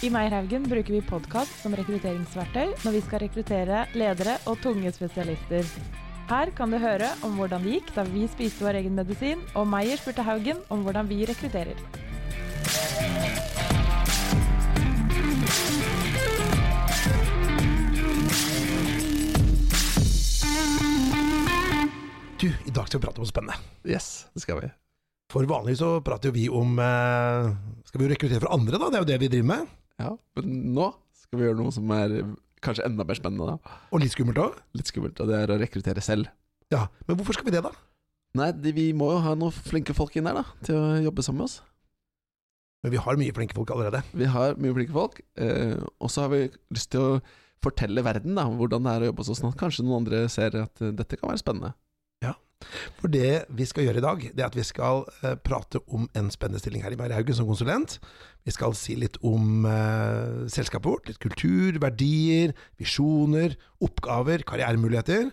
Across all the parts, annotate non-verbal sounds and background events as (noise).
I Meierhaugen bruker vi podkast som rekrutteringsverktøy når vi skal rekruttere ledere og tunge spesialister. Her kan du høre om hvordan det gikk da vi spiste vår egen medisin, og Meyer spurte Haugen om hvordan vi rekrutterer. Du, i dag skal vi prate om spennende. Yes, det skal vi. For vanlig så prater jo vi om eh, Skal vi rekruttere for andre, da? Det er jo det vi driver med. Ja, Men nå skal vi gjøre noe som er kanskje enda mer spennende. da Og litt skummelt òg. Litt skummelt, og det er å rekruttere selv. Ja, men hvorfor skal vi det, da? Nei, de, vi må jo ha noen flinke folk inn der da til å jobbe sammen med oss. Men vi har mye flinke folk allerede. Vi har mye flinke folk, eh, og så har vi lyst til å fortelle verden da hvordan det er å jobbe hos oss, sånn at kanskje noen andre ser at eh, dette kan være spennende. For det vi skal gjøre i dag, det er at vi skal eh, prate om en spennende stilling her i Meierhaugen som konsulent. Vi skal si litt om eh, selskapet vårt, litt kultur, verdier, visjoner, oppgaver, karrieremuligheter.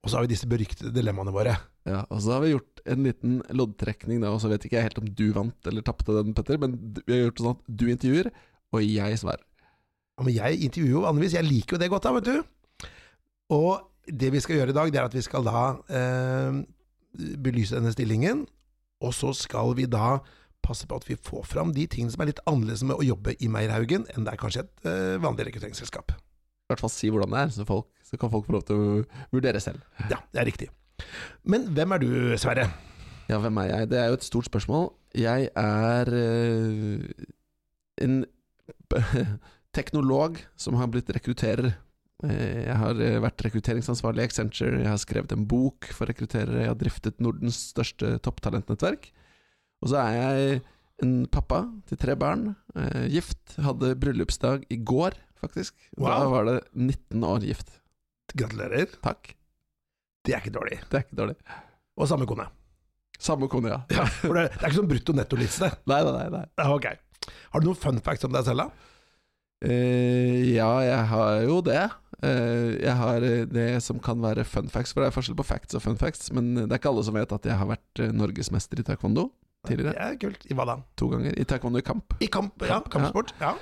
Og så har vi disse beryktede dilemmaene våre. Ja, Og så har vi gjort en liten loddtrekning, da, og så vet ikke jeg helt om du vant eller tapte den, Petter, men vi har gjort det sånn at du intervjuer, og jeg svarer. Ja, men jeg intervjuer jo vanligvis, jeg liker jo det godt da, vet du. Og det vi skal gjøre i dag, det er at vi skal da eh, belyse denne stillingen, og så skal vi da passe på at vi får fram de tingene som er litt annerledes med å jobbe i Meierhaugen enn det er kanskje et eh, vanlig rekrutteringsselskap. I hvert fall si hvordan det er, så, folk, så kan folk få lov til å vurdere selv. Ja, det er riktig. Men hvem er du, Sverre? Ja, hvem er jeg? Det er jo et stort spørsmål. Jeg er eh, en (laughs) teknolog som har blitt rekrutterer. Eh, Jeg har eh, vært rekrutteringsansvarlig i Accenture, jeg har skrevet en bok for rekrutterere, jeg har driftet Nordens største topptalentnettverk. Og så er jeg en pappa til tre barn, eh, gift, hadde bryllupsdag i går, faktisk. Da var det 19 år gift. Gratulerer. Takk. Det er ikke dårlig. Det er ikke dårlig. Og samme kone. Samme kone, ja. Ja, for det, er ikke sånn brutto-netto-liste. (laughs) Nei, nei, nei. nei. Ok. Har du noen fun facts om deg selv, da? Uh, ja, jeg har jo det. Eh, jeg har eh, det som kan være fun facts, for det er forskjell på facts og fun facts. Men det er ikke alle som vet at jeg har vært eh, norgesmester i taekwondo tidligere. Det er kult. I hva da? To ganger. I taekwondo i kamp. I kamp, ja, kampsport. Ja.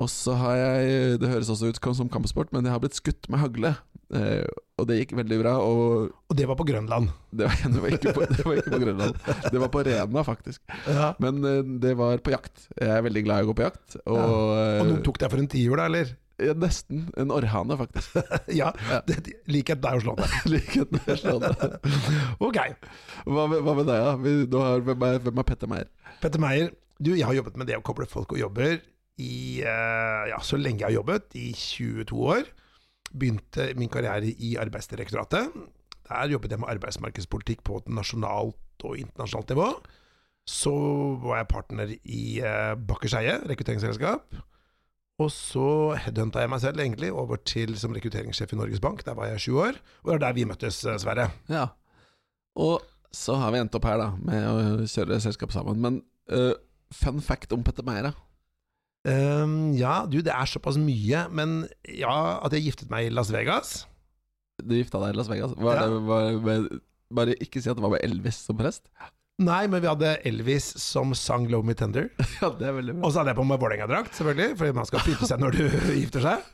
Og så har jeg Det høres også ut som kampsport, men jeg har blitt skutt med hagle. Eh, og det gikk veldig bra. Og Og det var på Grønland. det var, (laughs) det var, ikke, på, det var ikke på Grønland. Det var på Rena, faktisk. Ja. Men eh, det var på jakt. Jeg er veldig glad i å gå på jakt. Og, Og noen eh, tok deg for en tiur, da, eller? Nesten en orrhane, faktisk. (laughs) Ja, det, likhet deg å slå deg. Likhet Slående. (laughs) Ok. Hva, hva med deg, da? Ja? hvem, er, hvem er Petter Meier? Petter Meier, du, jeg har jobbet med det å koble folk og jobber i eh, ja, så lenge jeg har jobbet, i 22 år. Begynte min karriere i Arbeidsdirektoratet. Der jobbet jeg med arbeidsmarkedspolitikk på et nasjonalt og internasjonalt nivå. Så var jeg partner i eh, Bakkers Eie, rekrutteringsselskap. Og så headhunta jeg meg selv egentlig over til som rekrutteringssjef i Norges Bank. Der var jeg sju år, og det er der vi møttes, eh, Sverre. Ja. Og så har vi endt opp her, da, med å kjøre selskap sammen. Men uh, fun fact om Petter Meier da. Ehm, ja, du, det er såpass mye, men ja, at jeg giftet meg i Las Vegas Du gifta deg i Las Vegas. Var Ja. det, var, med, bare ikke si at det var med Elvis som prest. Nei, men vi hadde Elvis som sang 'Low Me Tender'. (laughs) Ja, det er veldig bra. Og så hadde jeg på meg Vålerenga-drakt, selvfølgelig, fordi man skal pynte seg når du (laughs) gifter seg.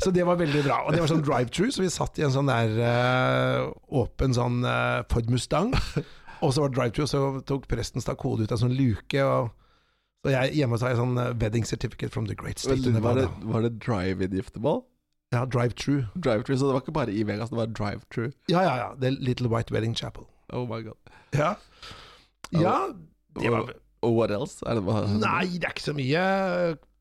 Så det var veldig bra. Og det var sånn drive-through, så vi satt i en sånn der åpen åpen sånn uh, Ford Mustang. (laughs) Og så var det drive-through, så tok presten stakk hodet ut av en sånn luke. Og, så jeg, hjemme så har jeg sånn eh, wedding certificate from the great state of var, det, var det drive-in gifteball? Ja, drive-through. Drive-thru, så det var ikke bare i Vegas, det var drive-thru. Ja, ja, ja. The Little White Wedding Chapel. Oh my god. Ja. Ja, det var Og, what else? Det, bare... Nei, det er ikke så mye.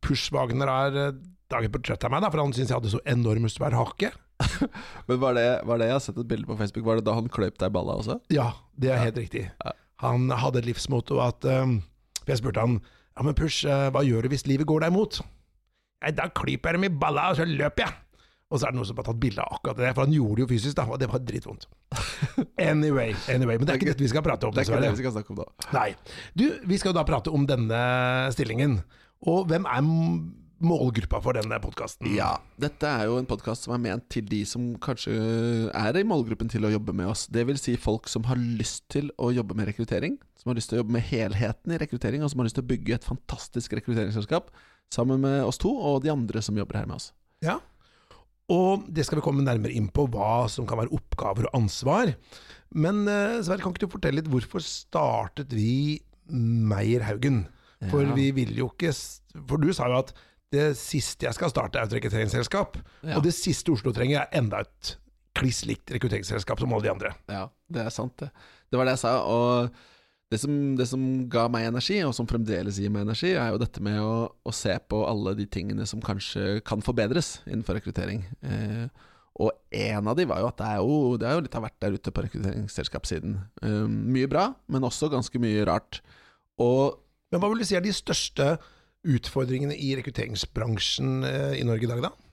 Push Wagner er dagen laget portrett av meg, da, for han syns jeg hadde så enormt svær hake. (laughs) Men var det, var det jeg har sett et bilde på Facebook, var det da han kløp deg i balla også? Ja, det er helt riktig. Ja. Han hadde et livsmotto at um, Jeg spurte han Ja, men Push, eh, hva gjør du hvis livet går deg imot? Nei, da klyper jeg dem i balla, og så løper jeg. Og så er det noen som har tatt bilde av akkurat det, for han gjorde det jo fysisk, da, og det var dritvondt. (laughs) Anyway, anyway, men det er ikke dette vi skal prate om, Det er ikke det vi skal snakke om da. Nei. Du, vi skal jo da prate om denne stillingen. Og hvem er målgruppa for denne podkasten? Ja, dette er jo en podkast som er ment til de som kanskje er i målgruppen til å jobbe med oss. Det vil si folk som har lyst til å jobbe med rekruttering, som har lyst til å jobbe med helheten i rekruttering, og som har lyst til å bygge et fantastisk rekrutteringsselskap sammen med oss to og de andre som jobber her med oss. Ja. Og det skal vi komme nærmere inn på, hva som kan være oppgaver og ansvar. Men eh, Sverre, kan ikke du fortelle litt hvorfor startet vi Meierhaugen? For Ja. vi vil jo ikke For du sa jo at det siste jeg skal starte, er et rekrutteringsselskap. Ja. Og det siste Oslo trenger, er enda et kliss likt rekrutteringsselskap som alle de andre. Ja, det er sant, det. Det var det jeg sa. Og det som, det som ga meg energi, og som fremdeles gir meg energi, er jo dette med å, å se på alle de tingene som kanskje kan forbedres innenfor rekruttering. Eh, og en av de var jo at det er jo, det er jo litt av hvert der ute på rekrutteringsselskapssiden. Eh, mye bra, men også ganske mye rart. Og Men hva vil du si er de største utfordringene i rekrutteringsbransjen eh, i Norge i dag, da?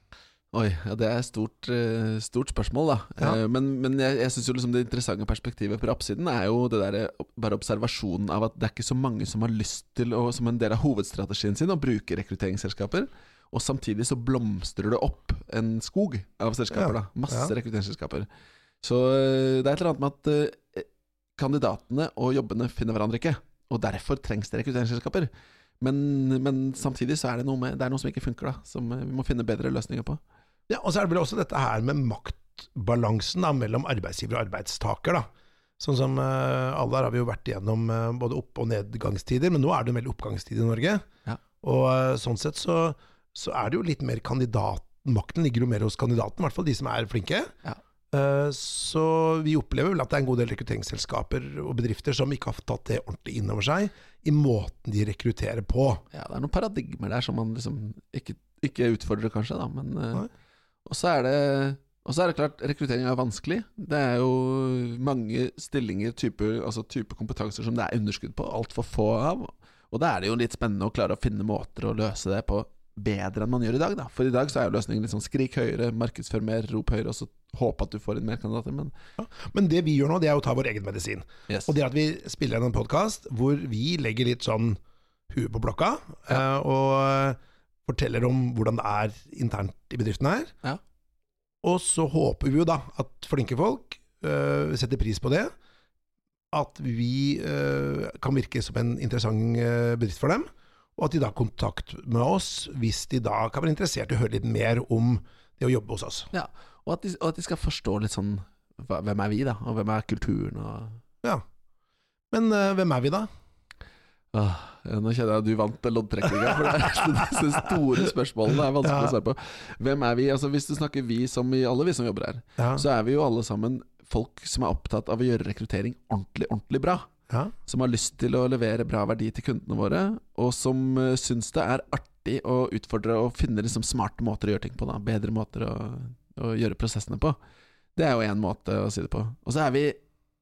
Oi, ja, det er et stort, eh, stort spørsmål, da. Ja. Eh, men, men jeg, jeg syns jo liksom det interessante perspektivet på rappsiden er jo det der, bare observasjonen av at det er ikke så mange som har lyst til, å, som en del av hovedstrategien sin, å bruke rekrutteringsselskaper. Og samtidig så blomstrer det opp en skog av selskaper, da. Masse rekrutteringsselskaper. Så eh, det er et eller annet med at kandidatene og jobbene finner hverandre ikke. Og derfor trengs det rekrutteringsselskaper. Men, men samtidig så er det noe, med, det er noe som ikke funker, da. Som vi må finne bedre løsninger på. Ja, Og så er det vel også dette her med maktbalansen da, mellom arbeidsgiver og arbeidstaker. da. Sånn som uh, alle her har vi jo vært igjennom uh, både opp- og nedgangstider, men nå er det en veldig oppgangstid i Norge. Ja. Og uh, sånn sett så, så er det jo litt mer kandidat... Makten ligger jo mer hos kandidaten, i hvert fall de som er flinke. Ja. Eh, Så vi opplever vel at det er en god del rekrutteringsselskaper og bedrifter som ikke har tatt det ordentlig inn over seg i måten de rekrutterer på. Ja, det er noen paradigmer der som man liksom ikke, ikke utfordrer, kanskje, da. Men eh, Nei. Og så er det og så er det klart, rekruttering er vanskelig. Det er jo mange stillinger, typer, altså type kompetanser som det er underskudd på, altfor få av. Og da er det jo litt spennende å klare å finne måter å løse det på bedre enn man gjør i dag, da. For i dag så er jo løsningen litt sånn skrik høyere, markedsfør mer, rop høyere, og så håpe at du får inn mer kandidater. Men Men det vi gjør nå, det er å ta vår egen medisin. yes. Og det at vi spiller inn en podkast hvor vi legger litt sånn huet på blokka, ja. og forteller om hvordan det er internt i bedriften her. Ja. Og så håper vi jo da at flinke folk eh, setter pris på det. At vi eh, kan virke som en interessant eh, bedrift for dem. Og at de da har kontakt med oss hvis de da kan være interessert i å høre litt mer om det å jobbe hos oss. Ja, og at, de, og at de skal forstå litt sånn Hvem er vi, da? Og hvem er kulturen? Og Ja. Men eh, hvem er vi da? Ja, nå kjenner jeg at du vant loddtrekninga, for det er (laughs) disse store spørsmålene er vanskelig Ja. å svare på. Hvem er vi? Altså Hvis du snakker vi som i alle vi som jobber her, Ja. så er vi jo alle sammen folk som er opptatt av å gjøre rekruttering ordentlig, ordentlig bra. ja. Som har lyst til å levere bra verdi til kundene våre, og som uh, syns det er artig å utfordre og finne liksom smarte måter å gjøre ting på. Da. Bedre måter å, å gjøre prosessene på. Det er jo én måte å si det på. Og så er vi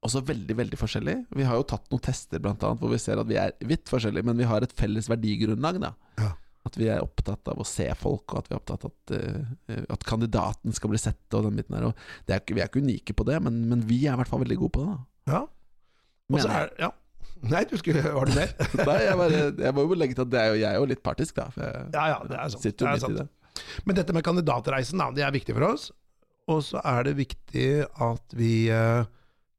også veldig veldig forskjellige. Vi har jo tatt noen tester blant annet, hvor vi ser at vi er vidt forskjellige, men vi har et felles verdigrunnlag. da Ja. At vi er opptatt av å se folk, og at vi er opptatt av at, uh, at kandidaten skal bli sett. Og den biten her Og det er, Vi er ikke unike på det, men, men vi er i hvert fall veldig gode på det. da ja. Og så er, ja. Nei, du skulle Var det mer? (laughs) Nei, jeg, bare, jeg må jo legge til at det er jo, jeg er jo litt partisk, da. Jeg Ja, ja, det er sant. Det er sant. det. Men dette med kandidatreisen, da, det er viktig for oss. Og så er det viktig at vi eh,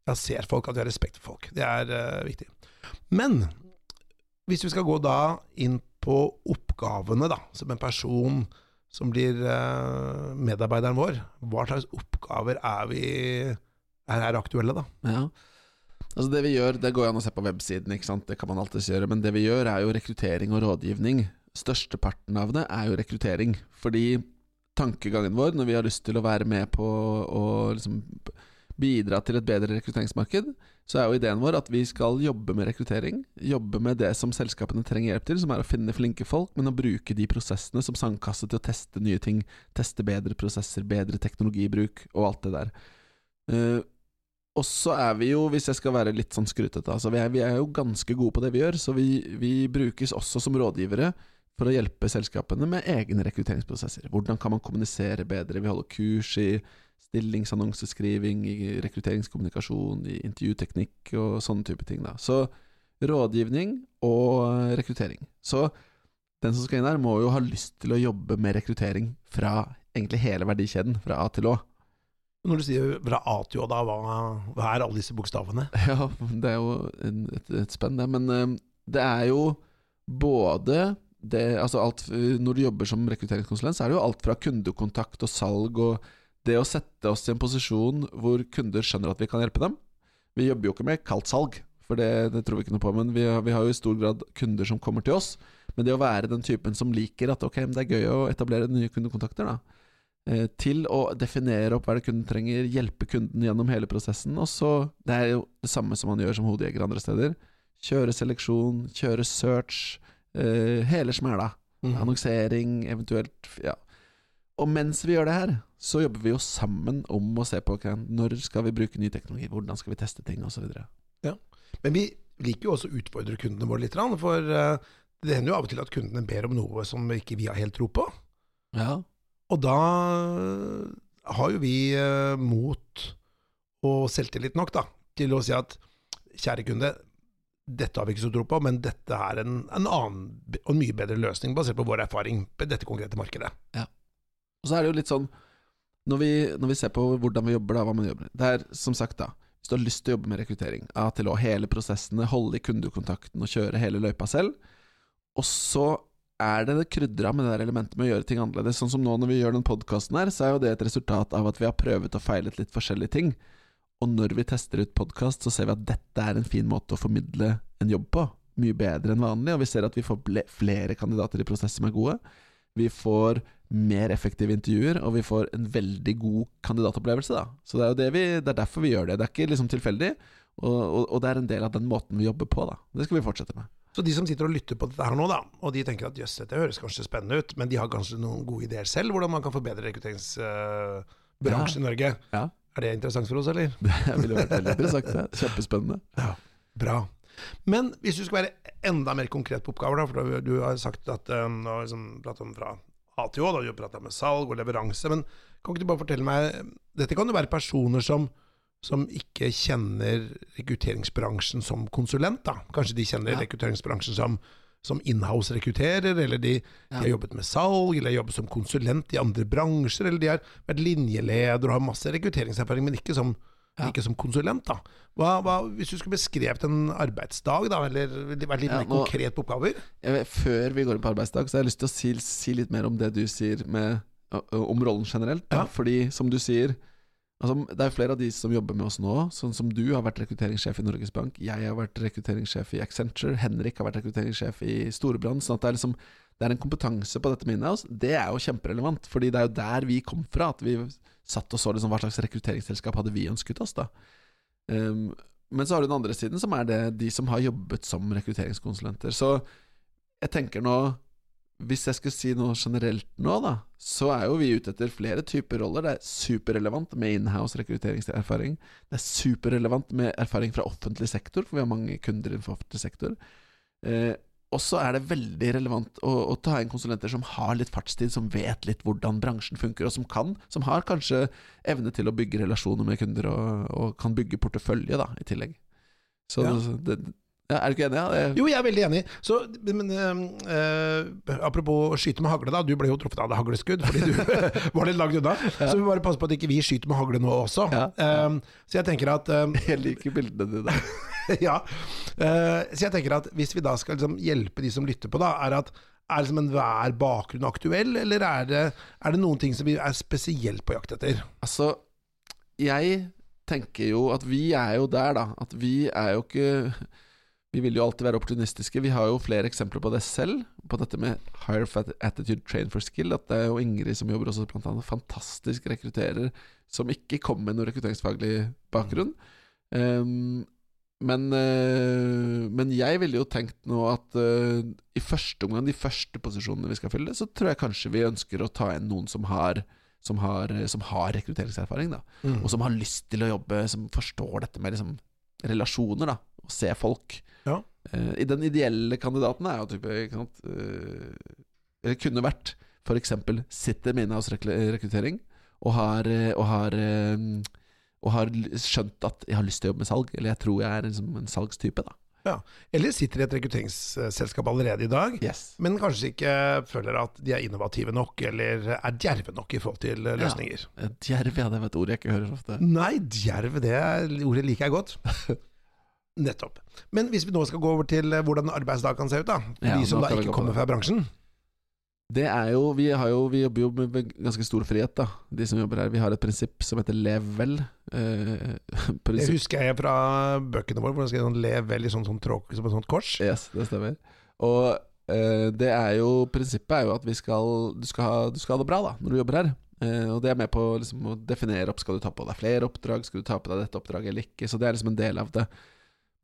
ja, ser folk, at jeg har respekt for folk. Det er uh, viktig. Men hvis vi skal gå da inn på oppgavene, da, som en person som blir uh, medarbeideren vår, hva slags oppgaver er vi er er aktuelle, da? Ja. Altså Det vi gjør, det går an å se på websiden, ikke sant? det kan man alltids gjøre. Men det vi gjør, er jo rekruttering og rådgivning. Størsteparten av det er jo rekruttering. Fordi tankegangen vår, når vi har lyst til å være med på å liksom bidra til et bedre rekrutteringsmarked, så er jo ideen vår at vi skal jobbe med rekruttering. Jobbe med det som selskapene trenger hjelp til, som er å finne flinke folk, men å bruke de prosessene som sandkasse til å teste nye ting. Teste bedre prosesser, bedre teknologibruk og alt det der. Uh, og så er vi jo, hvis jeg skal være litt sånn skrutete, altså vi, er, vi er jo ganske gode på det vi gjør, så vi, vi brukes også som rådgivere for å hjelpe selskapene med egne rekrutteringsprosesser. Hvordan kan man kommunisere bedre? Vi holder kurs i stillingsannonseskriving, i rekrutteringskommunikasjon, i intervjuteknikk og sånne type ting. Da. Så rådgivning og rekruttering. Så den som skal inn her, må jo ha lyst til å jobbe med rekruttering fra egentlig hele verdikjeden, fra A til Å. Når du sier fra A til Å, da, hva, hva er alle disse bokstavene? (laughs) Ja, det er jo et, et spenn, det. Men eh, det er jo både det, altså alt, Når du jobber som rekrutteringskonsulent, så er det jo alt fra kundekontakt og salg og det å sette oss i en posisjon hvor kunder skjønner at vi kan hjelpe dem. Vi jobber jo ikke med kaldt salg, for det, det tror vi ikke noe på. Men vi har, vi har, jo i stor grad kunder som kommer til oss. Men det å være den typen som liker at ok, det er gøy å etablere nye kundekontakter, da. Eh, til å definere opp hva det kunden trenger, hjelpe kunden gjennom hele prosessen. Og så Det er jo det samme som man gjør som hodejeger andre steder. Kjøre seleksjon, kjøre search, eh, hele smæla. Mm. Annonsering, eventuelt Ja. Og mens vi gjør det her, så jobber vi jo sammen om å se på når skal vi bruke ny teknologi, hvordan skal vi teste ting, osv. Men vi liker jo også å utfordre kundene våre litt, for eh, det hender jo av og til at kundene ber om noe som ikke vi har helt tro på. Ja. Og da har jo vi eh, mot og selvtillit nok da, til å si at kjære kunde, dette har vi ikke så tro på, men dette er en, en annen og mye bedre løsning basert på vår erfaring på dette konkrete markedet. Og så er det jo litt sånn når vi, når vi ser på hvordan vi jobber, da, hva man jobber Det er som sagt, da Hvis du har lyst til å jobbe med rekruttering, A til Å, hele prosessene, holde i kundekontakten og kjøre hele løypa selv, og så er det det krydra med det der elementet med å gjøre ting annerledes. Sånn som nå når vi gjør den podkasten her, så er jo det et resultat av at vi har prøvd og feilet litt forskjellige ting. Og når vi tester ut podkast, så ser vi at dette er en fin måte å formidle en jobb på. Mye bedre enn vanlig, og vi ser at vi får flere kandidater i prosess som er gode. Vi får mer effektive intervjuer, og vi får en veldig god kandidatopplevelse. Da. Så det er jo det, vi, det er derfor vi gjør det. Det er ikke liksom tilfeldig, og, og, og, det er en del av den måten vi jobber på. Da. Det skal vi fortsette med. Så de som sitter og lytter på dette her nå, da, og de tenker at jøss, dette høres kanskje spennende ut, men de har kanskje noen gode ideer selv, hvordan man kan forbedre rekrutteringsbransjen uh, i Norge. Ja. Er det interessant for oss, eller? (laughs) Det ville vært veldig interessant. Det. Kjempespennende. Ja, bra. Men hvis du skal være enda mer konkret på oppgaver, da, for du har sagt at um, liksom, om fra A til Å, da, du har prata med salg og leveranse, men kan ikke du bare fortelle meg Dette kan jo være personer som som ikke kjenner rekrutteringsbransjen som konsulent. da. Kanskje de kjenner ja. rekrutteringsbransjen som, som inhouse-rekrutterer, eller de, ja. de, har jobbet med salg, eller har jobbet som konsulent i andre bransjer, eller de har vært linjeleder og har masse rekrutteringserfaring, men ikke som, ja. ikke som konsulent. da. Hva, hva, hvis du skulle beskrevet en arbeidsdag, da, eller vært litt mer konkret på oppgaver? Vet, før vi går inn på arbeidsdag, så har jeg lyst til å si, si litt mer om det du sier med, om rollen generelt. Da. Fordi, som du sier Altså, det er flere av de som jobber med oss nå, sånn som du har vært rekrutteringssjef i Norges Bank, jeg har vært rekrutteringssjef i Accenture, Henrik har vært rekrutteringssjef i Storebrand. Sånn at det er, liksom, det er en kompetanse på dette med Inhouse. Det er jo kjemperelevant, fordi det er jo der vi kom fra. At vi satt og så liksom hva slags rekrutteringsselskap hadde vi ønsket oss, da. Um, men så har du den andre siden, som er det de som har jobbet som rekrutteringskonsulenter. Så jeg tenker nå hvis jeg skulle si noe generelt nå, da, så er jo vi ute etter flere typer roller. Det er superrelevant med inhouse rekrutteringserfaring. Det er superrelevant med erfaring fra offentlig sektor, for vi har mange kunder innenfor offentlig sektor. Eh, og så er det veldig relevant å, å, ta inn konsulenter som har litt fartstid, som vet litt hvordan bransjen funker, og som kan, som har kanskje evne til å bygge relasjoner med kunder, og, og kan bygge portefølje, da, i tillegg. Så ja. det, ja, er du ikke enig? Ja? Det... Jo, jeg er veldig enig. Så, men, uh, apropos skyte med hagle, da. Du ble jo truffet av det hagleskudd fordi du (laughs) var litt langt unna. Ja. Så vi bare passer på at ikke vi skyter med hagle nå også. Um, så jeg tenker at um, Jeg liker bildene dine. (laughs) (laughs) ja. Uh, så jeg tenker at hvis vi da skal liksom, hjelpe de som lytter på, da, er at er liksom enhver bakgrunn aktuell, eller er det, er det noen ting som vi er spesielt på jakt etter? Altså, jeg tenker jo at vi er jo der, da. At vi er jo ikke vi vil jo alltid være opportunistiske. Vi har jo flere eksempler på det selv. På dette med higher attitude train for skill. At det er jo Ingrid som jobber også blant annet fantastisk rekrutterer, som ikke kommer med noe rekrutteringsfaglig bakgrunn. Um, men, uh, men, jeg ville jo tenkt nå at uh, i første omgang, de første posisjonene vi skal fylle, så tror jeg kanskje vi ønsker å ta inn noen som har som har, som har rekrutteringserfaring, da. Mm. Og som har lyst til å jobbe, som forstår dette med liksom, relasjoner, da. og se folk. Ja. Uh, I den ideelle kandidaten er jo type sant, uh, Eller kunne vært f.eks. sitter med inhouse rekruttering og har, uh, og, har, og har skjønt at jeg har lyst til å jobbe med salg, eller jeg tror jeg er liksom en salgstype. da Ja. Eller sitter i et rekrutteringsselskap allerede i dag, Yes. men kanskje ikke føler at de er innovative nok, eller er djerve nok i forhold til eh, løsninger. Ja, Djerv, ja, det er et ord jeg ikke hører ofte. Nei, djerv, det ordet liker jeg godt. (laughs) Nettopp. Men hvis vi nå skal gå over til eh, hvordan arbeidsdag kan se ut, da. For Ja, de som da ikke kommer fra bransjen. Det er jo, vi, har jo, vi jobber jo med ganske stor frihet, da. De som jobber her. Vi har et prinsipp som heter lev vel. Eh, (laughs) Det husker jeg fra bøkene våre, hvor det skrev sånn 'lev vel' i sånn, sånn tråk, som et sånt kors. Yes, det stemmer. Og eh, det er jo Prinsippet er jo at vi skal du, skal ha, du skal ha det bra da når du jobber her. Eh, og det er med på liksom, å definere opp Skal du ta på deg flere oppdrag, skal du ta på deg dette oppdraget eller ikke. Så det er liksom en del av det.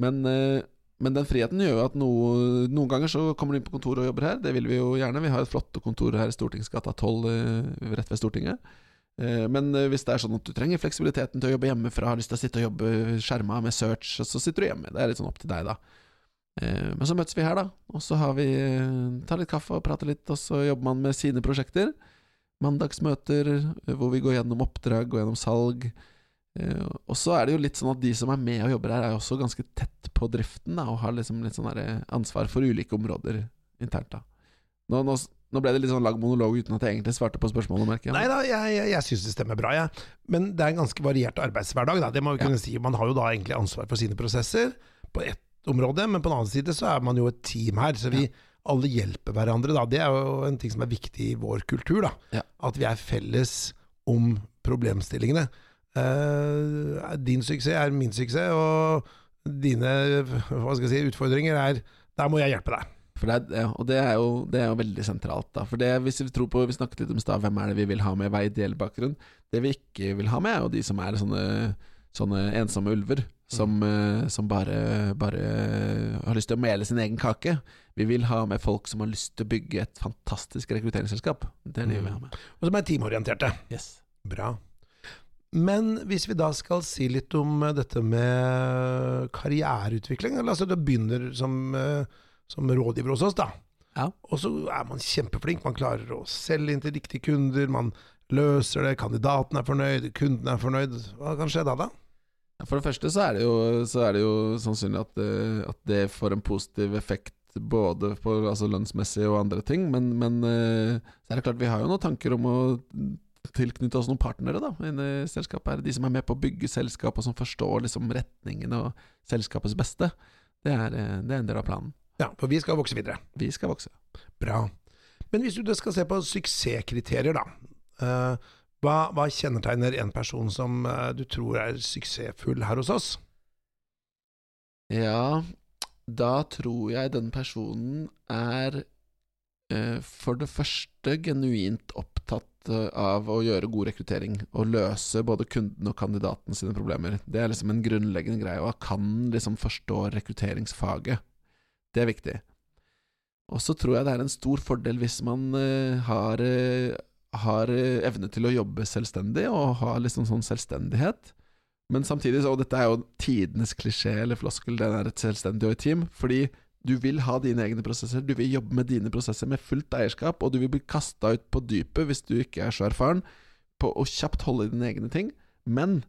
Men, eh, men den friheten gjør jo at noe, noen ganger så kommer du inn på kontoret og jobber her. Det vil vi jo gjerne. Vi har et flott kontor her i Stortingsgata 12, eh, rett ved Stortinget. Eh, Men eh, hvis det er sånn at du trenger fleksibiliteten til å jobbe hjemmefra, har lyst til å sitte og jobbe skjerma med search, så sitter du hjemme. Det er litt sånn opp til deg, da. Men så møtes vi her, da. Og så har vi tar litt kaffe og prater litt, og så jobber man med sine prosjekter. Mandagsmøter hvor vi går gjennom oppdrag, går gjennom salg. Eh, Og så er det jo litt sånn at de som er med og jobber her, er jo også ganske tett på driften, da, og har liksom litt sånn ansvar for ulike områder internt, da. Nå, nå, nå ble det litt sånn lang monolog uten at jeg egentlig svarte på spørsmålet, merker jeg. Nei da, jeg, jeg, jeg syns det stemmer bra, jeg. Men det er en ganske variert arbeidshverdag, da. Det må vi kunne si. Man har jo da egentlig ansvar for sine prosesser på ett område, men på den annen side så er man jo et team her. Så vi alle hjelper hverandre, da. Det er jo en ting som er viktig i vår kultur, da. Ja. At vi er felles om problemstillingene. Eh, din suksess er min suksess, og dine hva skal jeg si, utfordringer er Der må jeg hjelpe deg. For det ja, og det er, jo, det er jo veldig sentralt, da. For det, hvis vi tror på Vi snakket litt om stad, hvem er det vi vil ha med hva ideell bakgrunn? Det vi ikke vil ha med, er jo de som er sånne, sånne ensomme ulver. Som, eh, som bare, bare har lyst til å mele sin egen kake. Vi vil ha med folk som har lyst til å bygge et fantastisk rekrutteringsselskap. Det er det vi vil ha med. Og som er teamorienterte. Yes. Bra. Men hvis vi da skal si litt om eh, dette med karriereutvikling Altså, du begynner som, eh, som rådgiver hos oss, da. Ja. Og så er man kjempeflink. Man klarer å selge inn til riktige kunder. Man løser det. Kandidaten er fornøyd. Kunden er fornøyd. Hva kan skje da, da? For det første så er det jo, så er det jo sannsynlig at det, at det får en positiv effekt både på altså lønnsmessig og andre ting, men, men eh, så er det klart vi har jo noen tanker om å tilknytte oss noen partnere da inne i selskapet. her De som er med på å bygge selskap, og som forstår liksom retningen og selskapets beste. Det er, eh, det er en del av planen. Ja, for vi skal vokse videre. Vi skal vokse. Bra. Men hvis du skal se på suksesskriterier, da. eh, hva, hva kjennetegner en person som eh, du tror er suksessfull her hos oss? Ja, da tror jeg den personen er for det første genuint opptatt av å gjøre god rekruttering og løse både kunden og kandidaten sine problemer. Det er liksom en grunnleggende greie, og kan liksom forstå rekrutteringsfaget. Det er viktig. Og så tror jeg det er en stor fordel hvis man eh, har, eh, har eh, evne til å jobbe selvstendig, og har liksom sånn selvstendighet. Men samtidig, og dette er jo tidenes klisjé eller floskel, den er et selvstendig team, fordi du vil ha dine egne prosesser, du vil jobbe med dine prosesser med fullt eierskap, og du vil bli kasta ut på dypet hvis du ikke er så erfaren på å kjapt holde i dine egne ting. Men,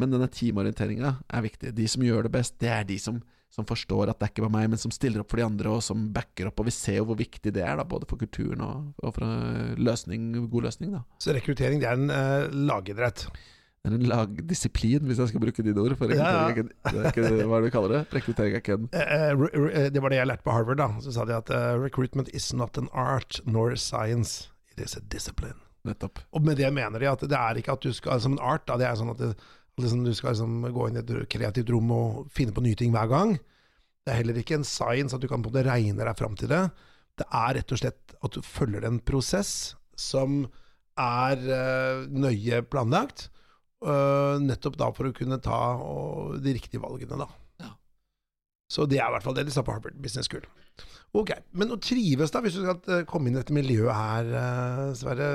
men denne teamorienteringa er viktig. De som gjør det best, det er de som, som forstår at det er ikke bare meg, men som stiller opp for de andre, og som backer opp. Og vi ser jo hvor viktig det er, da, både for kulturen og, og for eh, løsning, god løsning. da Så rekruttering det er en eh, lagidrett. Det er en lagdisiplin, hvis jeg skal bruke dine ord. For rekruttering er ikke, det hva er det du kaller det? Rekruttering er ikke en det var det jeg lærte på Harvard. da Så sa de at uh, recruitment is not an art nor science, it is a discipline. Nettopp. Og med det mener de at det er ikke at du skal som en art. Da, det er sånn at det, liksom, du skal liksom gå inn i et kreativt rom og finne på nye ting hver gang. Det er heller ikke en science at du kan på måte regne deg fram til det. Det er rett og slett at du følger en prosess som er uh, nøye planlagt. Eh, nettopp da for å kunne ta de riktige valgene, da. Ja. Så det er i hvert fall det de sa på Harvard Business School. Ok, Men å trives, da, hvis du skal eh, komme inn i dette miljøet her, eh, Sverre.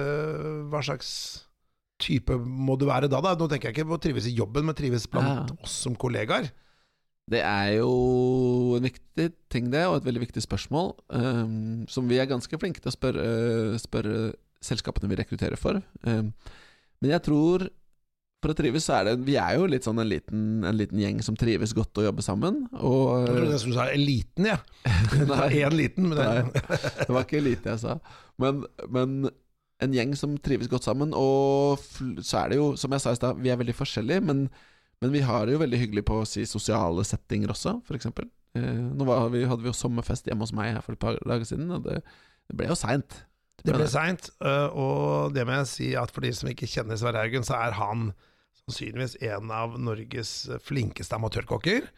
Hva slags type må du være da? da? Nå tenker jeg ikke på å trives i jobben, men trives blant Ja. oss som kollegaer. Det er jo en viktig ting, det, og et veldig viktig spørsmål, Um, som vi er ganske flinke til å spørre, spørre selskapene vi rekrutterer for. Um, men jeg tror For å trives, så er det Vi er jo litt sånn en liten, en liten gjeng som trives godt å jobbe sammen. Og Jeg trodde jeg du sa eliten, jeg. (laughs) Ja. Én liten. Men det, Nei, det var ikke elite jeg sa. Men, men en gjeng som trives godt sammen. Og så er det jo, som jeg sa i stad, vi er veldig forskjellige, men, men vi har det jo veldig hyggelig på å si sosiale settinger også, f.eks. Eh, nå var vi, hadde vi jo sommerfest hjemme hos meg her for et par dager siden, og det, det ble jo seint. Det ble seint, og det må jeg si at for de som ikke kjenner Sverre Haugen, så er han sannsynligvis en av Norges flinkeste amatørkokker.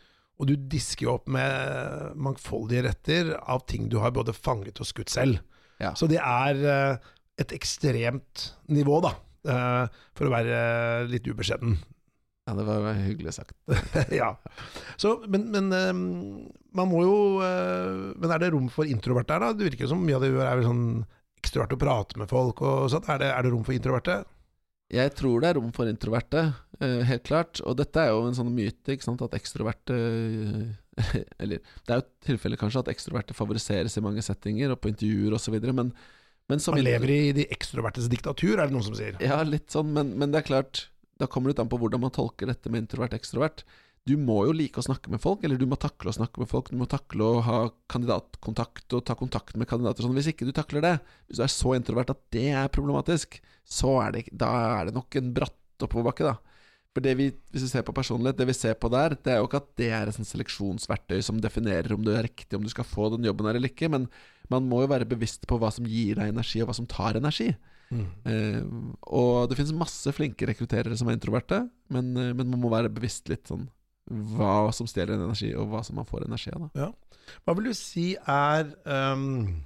Og du disker jo opp med mangfoldige retter av ting du har både fanget og skutt selv. Ja. Så det er eh, et ekstremt nivå, da. eh, For å være litt ubeskjeden. Ja, det var hyggelig sagt. (laughs) ja. Så, men, men eh, man må jo Men er det rom for introverte her, da? Det virker som mye av det du gjør er vel sånn ekstrovert å prate med folk og sånt. Er det, er det rom for introverte? Jeg tror det er rom for introverte, eh, helt klart. Og dette er jo en sånn myte, ikke sant, at ekstroverte eh, (laughs) Eller det er jo tilfellet kanskje at ekstroverte favoriseres i mange settinger, og på intervjuer osv., men, men som Man lever i de ekstrovertes diktatur, er det noen som sier. Ja, litt sånn, men, men det er klart Da kommer det litt an på hvordan man tolker dette med introvert-ekstrovert. Du må jo like å snakke med folk, eller du må takle å snakke med folk. Du må takle å ha kandidatkontakt og ta kontakt med kandidater. Sånn. Hvis ikke du takler det, hvis du er så introvert at det er problematisk, så er det, da er det nok en bratt oppoverbakke, da. For det vi, Hvis vi ser på personlighet, det vi ser på der, det er jo ikke at det er et seleksjonsverktøy som definerer om du er riktig, om du skal få den jobben her eller ikke, men man må jo være bevisst på hva som gir deg energi, og hva som tar energi. Eh, og det finnes masse flinke rekrutterere som er introverte, men, eh, men man må være bevisst litt sånn hva som stjeler en energi, og hva som man får energi av. Da. Hva vil du si er um,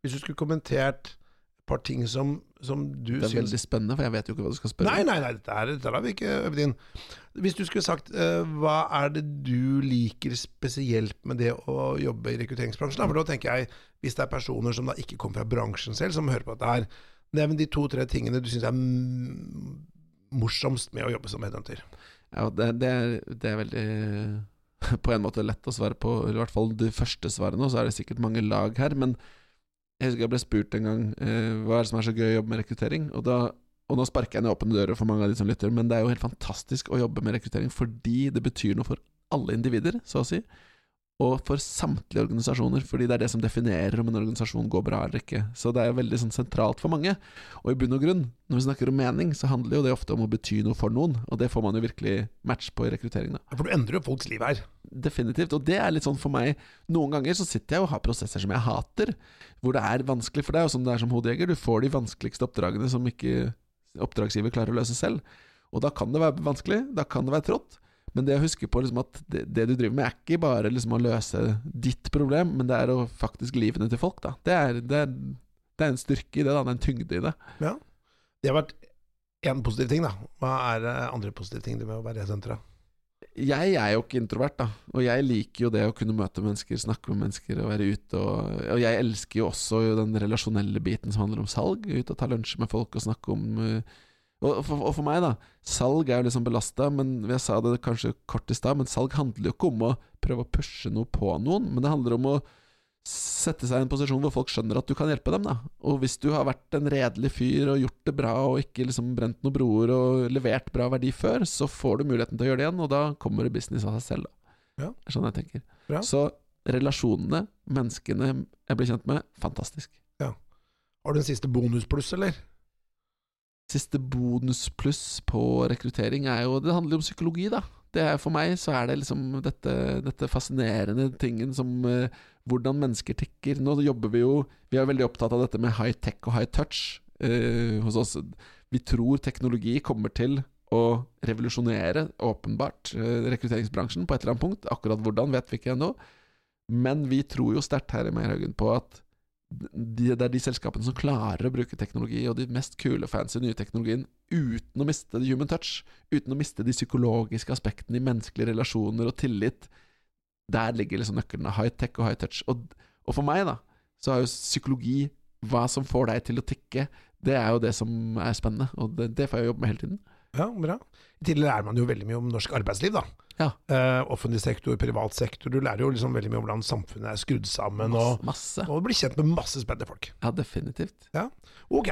Hvis du skulle kommentert et par ting som, som du Det er synes... veldig spennende, for jeg vet jo ikke hva du skal spørre Nei, nei, nei, dette, er, dette har vi ikke øvd inn. Hvis du skulle sagt uh, hva er det du liker spesielt med det å jobbe i rekrutteringsbransjen? Da? For da tenker jeg, hvis det er personer som da ikke kommer fra bransjen selv, som hører på dette her, nevn de to-tre tingene du syns er morsomst med å jobbe som headhunter. Ja, det, det, er, det er veldig (laughs) På en måte lett å svare på, i hvert fall det første svaret nå, så er det sikkert mange lag her. Men jeg husker jeg ble spurt en gang eh, hva er det som er så gøy å jobbe med rekruttering. Og, da, og nå sparker jeg ned åpne dører for mange av de som lytter, men det er jo helt fantastisk å jobbe med rekruttering fordi det betyr noe for alle individer, så å si. Og for samtlige organisasjoner, fordi det er det som definerer om en organisasjon går bra eller ikke. Så det er veldig sånn sentralt for mange. Og i bunn og grunn, når vi snakker om mening, så handler jo det ofte om å bety noe for noen, og det får man jo virkelig match på i rekrutteringen. For du endrer jo folks liv her. Definitivt. Og det er litt sånn for meg Noen ganger så sitter jeg og har prosesser som jeg hater, hvor det er vanskelig. For deg, og som det er som hodejeger. Du får de vanskeligste oppdragene som ikke oppdragsgiver klarer å løse selv. Og da kan det være vanskelig, da kan det være trått. Men det å huske på liksom at det, det du driver med, er ikke bare liksom å løse ditt problem, men det er å faktisk livene til folk. da Det er, det er, det er en styrke i det, da. Det er en tyngde i det. Det har vært én positiv ting, da. Hva er eh, andre positive ting med å være i senteret? Jeg er jo ikke introvert, da. Og jeg liker jo det å kunne møte mennesker, snakke med mennesker og være ute. Og, og jeg elsker jo også den relasjonelle biten som handler om salg. Ut og ta lunsj med folk og snakke om uh, og, for, og for meg, da. Salg er jo liksom belasta, men jeg sa det kanskje kort i stad, men salg handler jo ikke om å prøve å pushe noe på noen, men det handler om å sette seg i en posisjon hvor folk skjønner at du kan hjelpe dem. da Og hvis du har vært en redelig fyr og gjort det bra og ikke liksom brent noen broer og levert bra verdi før, så får du muligheten til å gjøre det igjen, og da kommer det business av seg selv. da Ja. Sånn jeg tenker. Bra. Så relasjonene, menneskene jeg blir kjent med, fantastisk. Har du en siste bonuspluss, eller? Siste bonuspluss på rekruttering er jo Det handler jo om psykologi, da. Er, for meg så er det liksom dette, dette fascinerende tingen som uh, Hvordan mennesker tikker. Nå jobber vi jo Vi er veldig opptatt av dette med high tech og high touch uh, hos oss. Vi tror teknologi kommer til å revolusjonere, åpenbart, uh, rekrutteringsbransjen på et eller annet punkt. Akkurat hvordan vet vi ikke ennå. Men vi tror jo sterkt her i Meierhaugen på at de, det er de selskapene som klarer å bruke teknologi og de mest kule, fancy nye teknologien uten å miste the human touch, uten å miste de psykologiske aspektene i menneskelige relasjoner og tillit. Der ligger liksom nøkkelen high tech og high touch. Og, og for meg, da, så er jo psykologi hva som får deg til å tikke. Det er jo det som er spennende, og det, det får jeg jobbe med hele tiden. Ja, bra. I tillegg lærer man jo veldig mye om norsk arbeidsliv, da. Ja. Uh, offentlig sektor, privat sektor. Du lærer jo liksom veldig mye om hvordan samfunnet er skrudd sammen, og, Masse. og blir kjent med masse spennende folk. Ja, definitivt. Ok.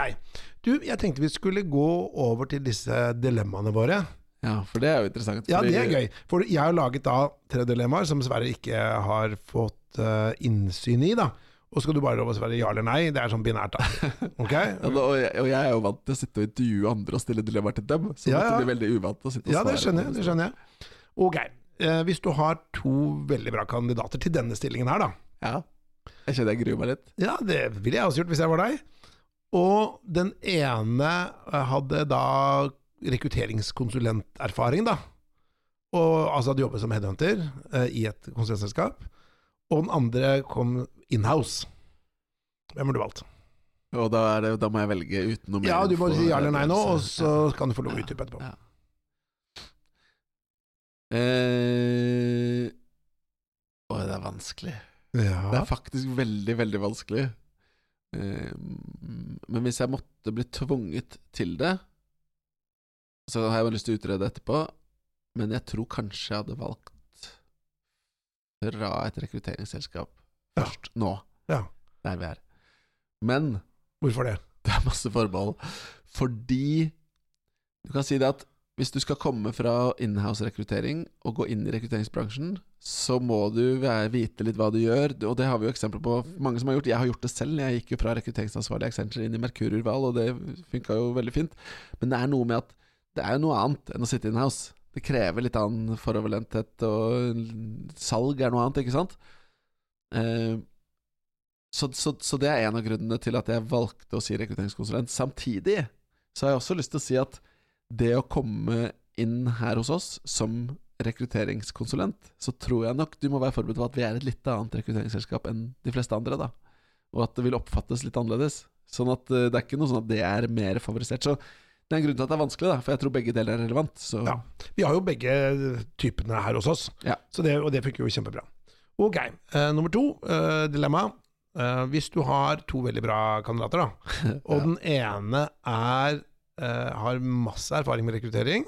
Du, jeg tenkte vi skulle gå over til disse dilemmaene våre. Ja, for det er jo interessant. Ja, det er gøy. For jeg har laget da tre dilemmaer som dessverre ikke har fått uh, innsyn i, da. Og skal du bare love å svare ja eller nei. Det er sånn binært, da. (laughs) Okay? Ja, og, jeg, og jeg er jo vant til å sitte og intervjue andre og stille dilemmaer til dem, så Ja, ja. det blir veldig uvant å sitte og Ja, det skjønner jeg. det skjønner jeg. Ok. Eh, hvis du har to veldig bra kandidater til denne stillingen her, da. Ja. Jeg kjenner jeg gruer meg litt. Ja, det ville jeg også gjort hvis jeg var deg. Og den ene eh, hadde da rekrutteringskonsulenterfaring, da. Og altså hadde jobbet som headhunter eh, i et konsulentselskap. Og den andre kom inhouse. Hvem har du valgt? Og da, det, da må jeg velge uten noe mer Ja, du må si ja eller nei nå, og så kan du få lov å utdype etterpå. Ja. Eh, Oi, det er vanskelig. Det er faktisk veldig, veldig vanskelig. Eh, men hvis jeg måtte bli tvunget til det, så har jeg bare lyst til å utrede etterpå. Men jeg tror kanskje jeg hadde valgt fra et rekrutteringsselskap Ja. Nå. Ja. Der vi er. Men Hvorfor det? det er masse forbehold. Fordi Du kan si det at hvis du skal komme fra inhouse-rekruttering og gå inn i rekrutteringsbransjen, så må du vite litt hva du gjør, og det har vi jo eksempler på. Mange som har gjort Jeg har gjort det selv. Jeg gikk jo fra rekrutteringsansvarlig Accenture inn i Merkur-urval, og det funka jo veldig fint. Men det er noe med at det er jo noe annet enn å sitte inhouse. Det krever litt annen foroverlenthet, og salg er noe annet, ikke sant? Eh, så, så, så det er en av grunnene til at jeg valgte å si rekrutteringskonsulent. Samtidig så har jeg også lyst til å si at det å komme inn her hos oss som rekrutteringskonsulent, så tror jeg nok du må være forberedt på at vi er et litt annet rekrutteringsselskap enn de fleste andre, da. Og at det vil oppfattes litt annerledes. Sånn at eh, det er ikke noe sånn at det er mer favorisert. Så det er en grunn til at det er vanskelig, da, for jeg tror begge deler er relevant. Så Ja. Vi har jo begge typene her hos oss, Ja. så det, og det funker jo kjempebra. Ok, uh, nummer to, uh, dilemma. Uh, hvis du har to veldig bra kandidater, da, (laughs) og Ja. den ene er, har masse erfaring med rekruttering,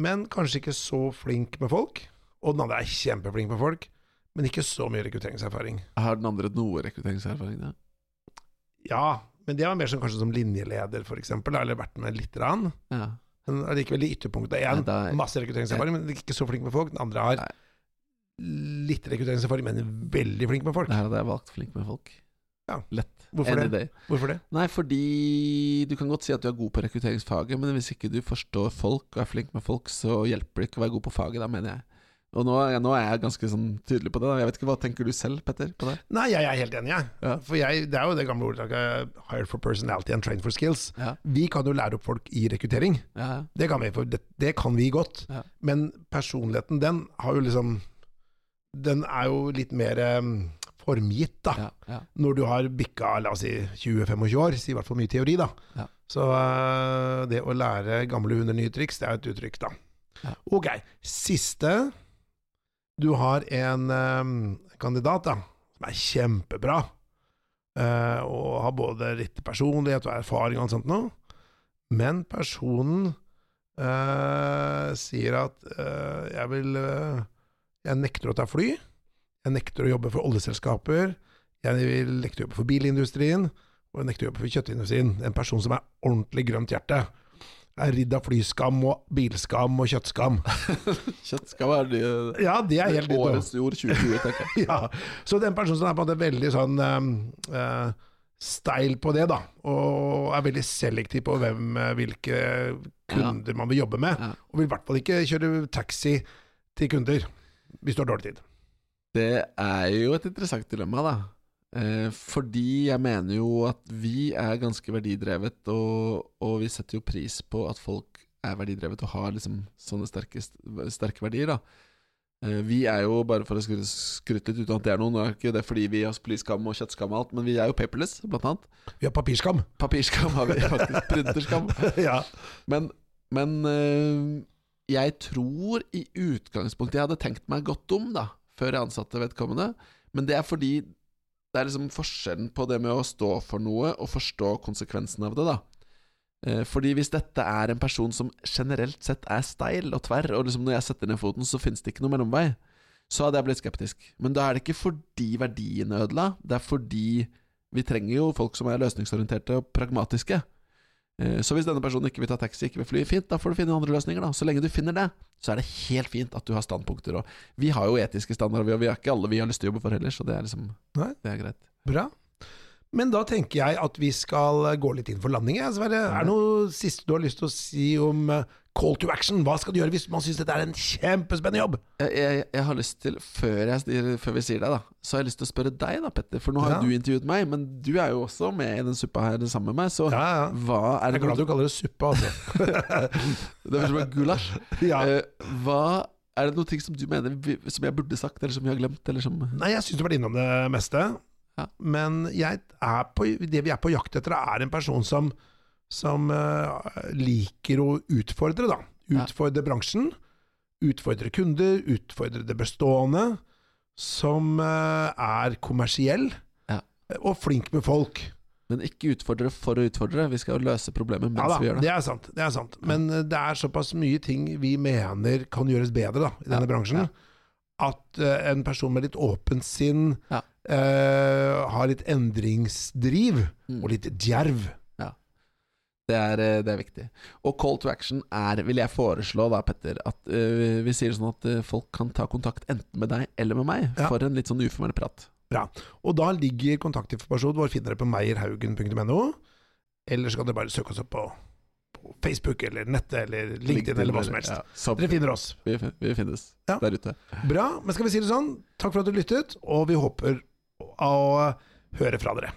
men kanskje ikke så flink med folk, og den andre er kjempeflink med folk, men ikke så mye rekrutteringserfaring. Har den andre noe rekrutteringserfaring, da? Ja, men det var mer som kanskje som linjeleder, eksempel, eller vært med lite grann. Ja. Men allikevel i ytterpunktet. Én er... masse rekrutteringserfaring, men ikke så flink med folk. Den andre har Nei. litt rekrutteringserfaring, men veldig flink med folk. Her hadde jeg valgt flink med folk. Ja. Lett. Hvorfor Any det? day. Hvorfor det? Nei, fordi du kan godt si at du er god på rekrutteringsfaget, men hvis ikke du forstår folk og er flink med folk, så hjelper det ikke å være god på faget, da, mener jeg. Og nå, er- nå er jeg ganske sånn tydelig på det. da. Jeg vet ikke, Hva tenker du selv, Petter? på det? Nei, jeg er helt enig, jeg. Ja. For jeg, det er jo det gamle ordtaket 'hire for personality and train for skills'. Ja, Vi kan jo lære opp folk i rekruttering. ja, Det kan vi, for det, det kan vi godt. Ja. Men personligheten, den har jo liksom Den er jo litt mer em, formgitt, da. ja, ja. Når du har bikka la oss si 20-25 år, sier i hvert fall mye teori, da. Ja. Så uh, det å lære gamle hunder nye triks, det er et uttrykk, da. Ok, siste. Du har en um, kandidat da, som er kjempebra, uh, og har både litt personlighet og erfaring og alt sånt noe, men personen uh, sier at jeg vil Jeg nekter å ta fly. Jeg nekter å jobbe for oljeselskaper. Jeg vil nekter å jobbe for bilindustrien. Og jeg nekter å jobbe for kjøttindustrien. En person som er ordentlig grønt hjerte. Er ridd av flyskam og bilskam og kjøttskam. (laughs) kjøttskam er det, Ja, det er helt årets ord 2020, tenker jeg. (laughs) Ja, så den personen som er på en måte veldig sånn eh, steil på det, da, og er veldig selektiv på hvem, eh, hvilke kunder man vil jobbe med, Ja. og vil i hvert fall ikke kjøre taxi til kunder hvis du har dårlig tid. Det er jo et interessant dilemma, da. Eh, fordi jeg mener jo at vi er ganske verdidrevet, og, og vi setter jo pris på at folk er verdidrevet og har liksom sånne sterke, sterke verdier, da. Eh, vi er jo, bare for å skryte, skryte litt uten at det er noe, nå er ikke det fordi vi har spliskam og kjøttskam og alt, men vi er jo paperless, blant annet. Vi har papirskam. Papirskam har vi faktisk. Printerskam. (laughs) ja. Men, men eh, jeg tror i utgangspunktet Jeg hadde tenkt meg godt om da før jeg ansatte vedkommende, men det er fordi det er liksom forskjellen på det med å stå for noe og forstå konsekvensen av det. da Eh, Fordi hvis dette er en person som generelt sett er steil og tverr, og liksom når jeg setter ned foten, så finnes det ikke noe mellomvei, så hadde jeg blitt skeptisk. Men da er det ikke fordi verdiene er ødela, det er fordi vi trenger jo folk som er løsningsorienterte og pragmatiske. Eh, Så hvis denne personen ikke vil ta taxi, ikke vil fly, fint, da får du finne andre løsninger, da. Så lenge du finner det, så er det helt fint at du har standpunkter. Og vi har jo etiske standarder, vi- og vi har ikke alle vi har lyst til å jobbe for heller, så det er liksom Nei. Det er greit. Bra. Men da tenker jeg at vi skal gå litt inn for landing. Sverre. Er det noe siste du har lyst til å si om eh, call to action? Hva skal du gjøre hvis man syns dette er en kjempespennende jobb? Jeg, jeg, jeg har lyst til, før, jeg, før vi sier det, da, så har jeg lyst til å spørre deg, da, Petter. For nå har Ja. du intervjuet meg, men du er jo også med i den suppa her sammen med meg. Så Ja, ja. hva er Jeg er glad du kaller det suppe, altså. (laughs) Det ut som en gulasj. (laughs) ja. Uh, hva Er det noen ting som du mener som jeg burde sagt, eller som vi har glemt? Eller som Nei, jeg syns du har vært innom det meste. Ja. Men jeg er på, det vi er på jakt etter, er en person som, som uh, liker å utfordre, da. Ja. Utfordre bransjen. Utfordre kunder, utfordre det bestående. Som uh, er kommersiell. Ja. Og flink med folk. Men ikke utfordre for å utfordre. Vi skal jo løse problemet mens Ja da, vi gjør det. det er sant. Det er sant. Men eh, det er såpass mye ting vi mener kan gjøres bedre da, i denne bransjen, ja. At eh, en person med litt åpent sinn Ja. uh, har litt endringsdriv Mm. og litt djerv. Det er, eh, det er viktig. Og call to action er, vil jeg foreslå da, Petter, at uh, vi sier sånn at folk kan ta kontakt enten med deg eller med meg Ja. for en litt sånn uformell prat. Og da ligger kontaktinformasjonen vår finner dere på meierhaugen.no, eller så kan dere bare søke oss opp på Facebook eller nettet eller LinkedIn eller hva som helst. Ja, Dere finner oss. vi, vi finnes Ja. der ute. Bra, men skal vi si det sånn? Takk for at du lyttet, og vi håper å høre fra dere.